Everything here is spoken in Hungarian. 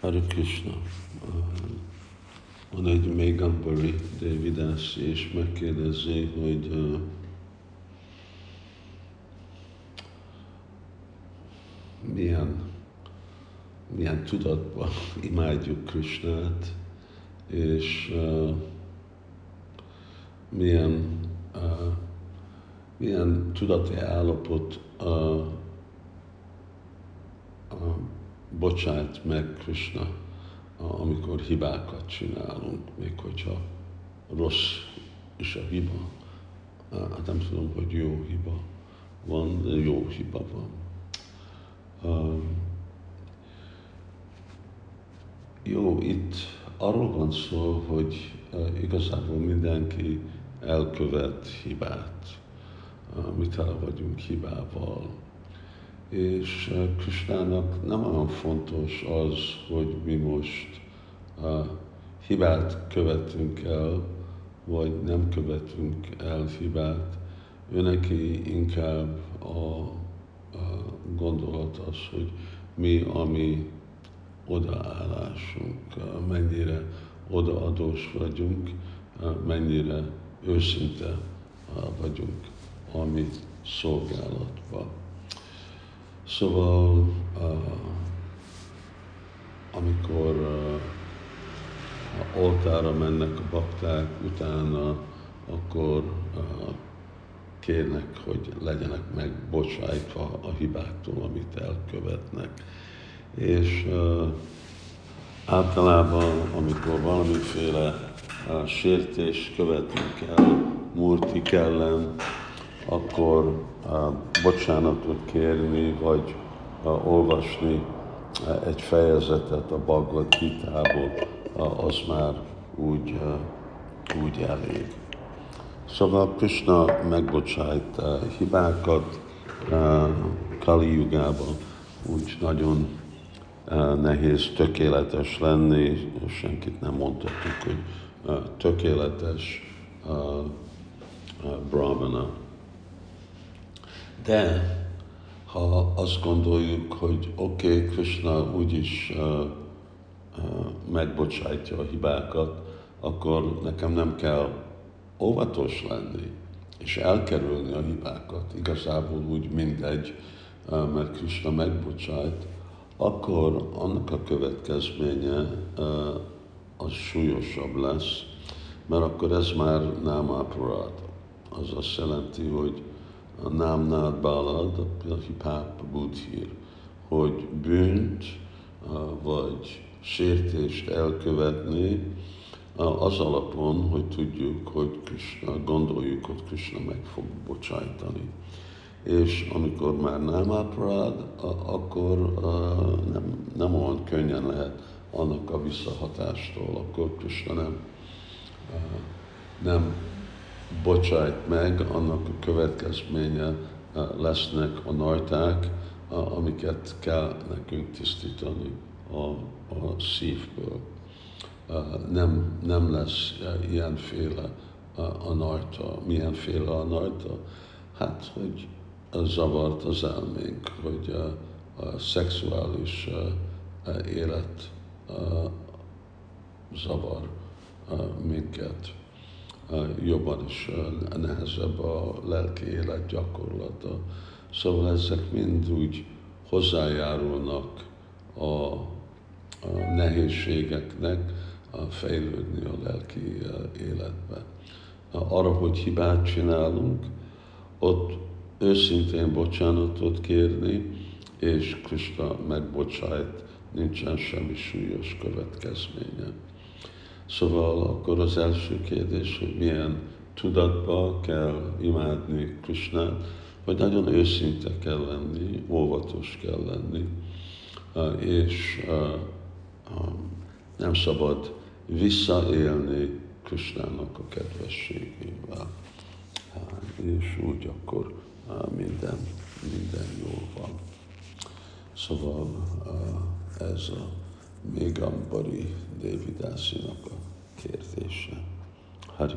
Hare Krishna. Van egy Megambari Devidasi, és megkérdezi, hogy milyen, milyen tudatban imádjuk Krishnát, és uh, milyen, uh, milyen tudati állapot uh, bocsát meg Krishna, amikor hibákat csinálunk, még hogyha rossz is a hiba. Hát nem tudom, hogy jó hiba van, de jó hiba van. Jó, itt arról van szó, hogy igazából mindenki elkövet hibát. Mit el vagyunk hibával és eh, Krisnának nem olyan fontos az, hogy mi most a hibát követünk el, vagy nem követünk el hibát. Ő neki inkább a, a gondolat az, hogy mi a mi odaállásunk, mennyire odaadós vagyunk, mennyire őszinte vagyunk a mi szolgálatban. Szóval, uh, amikor uh, oltára mennek a bakták, utána akkor uh, kérnek, hogy legyenek meg bocsájtva a hibáktól, amit elkövetnek. És uh, általában, amikor valamiféle uh, sértés követünk el Murtik ellen, akkor bocsánatot kérni, vagy olvasni egy fejezetet a Bhagavad Gita-ból, uh, az már úgy, úgy elég. Szóval Krishna megbocsájt hibákat Kali Jugában, úgy nagyon nehéz tökéletes lenni, senkit nem mondhatjuk, hogy tökéletes brahmana. De ha azt gondoljuk, hogy oké, okay, Krishna úgyis uh, uh, megbocsájtja a hibákat, akkor nekem nem kell óvatos lenni, és elkerülni a hibákat. Igazából úgy mindegy, uh, mert Krishna megbocsájt, akkor annak a következménye uh, az súlyosabb lesz, mert akkor ez már nem aparad. Az azt jelenti, hogy a námnád bálad, a hipáp budhír, hogy bűnt vagy sértést elkövetni az alapon, hogy tudjuk, hogy Krishna, gondoljuk, hogy Krishna meg fog bocsájtani. És amikor már nem áprád, akkor nem, nem olyan könnyen lehet annak a visszahatástól, akkor Krishna nem, nem bocsájt meg, annak a következménye eh, lesznek a najták, amiket kell nekünk tisztítani a, a szívből. Eh, nem, nem lesz eh, ilyenféle a najta. Milyenféle a najta? Hát, hogy zavart az elménk, hogy a, a szexuális élet zavar minket jobban is nehezebb a lelki élet gyakorlata. Szóval ezek mind úgy hozzájárulnak a, a nehézségeknek a fejlődni a lelki életbe. Arra, hogy hibát csinálunk, ott őszintén bocsánatot kérni, és Krista megbocsájt, nincsen semmi súlyos következménye. Szóval akkor az első kérdés, hogy milyen tudatba kell imádni Krishnát, hogy nagyon őszinte kell lenni, óvatos kell lenni, és nem szabad visszaélni Krishnának a kedvességével. És úgy akkor minden, minden jól van. Szóval ez a még Ambari Dévidásinak a kérdése. Hari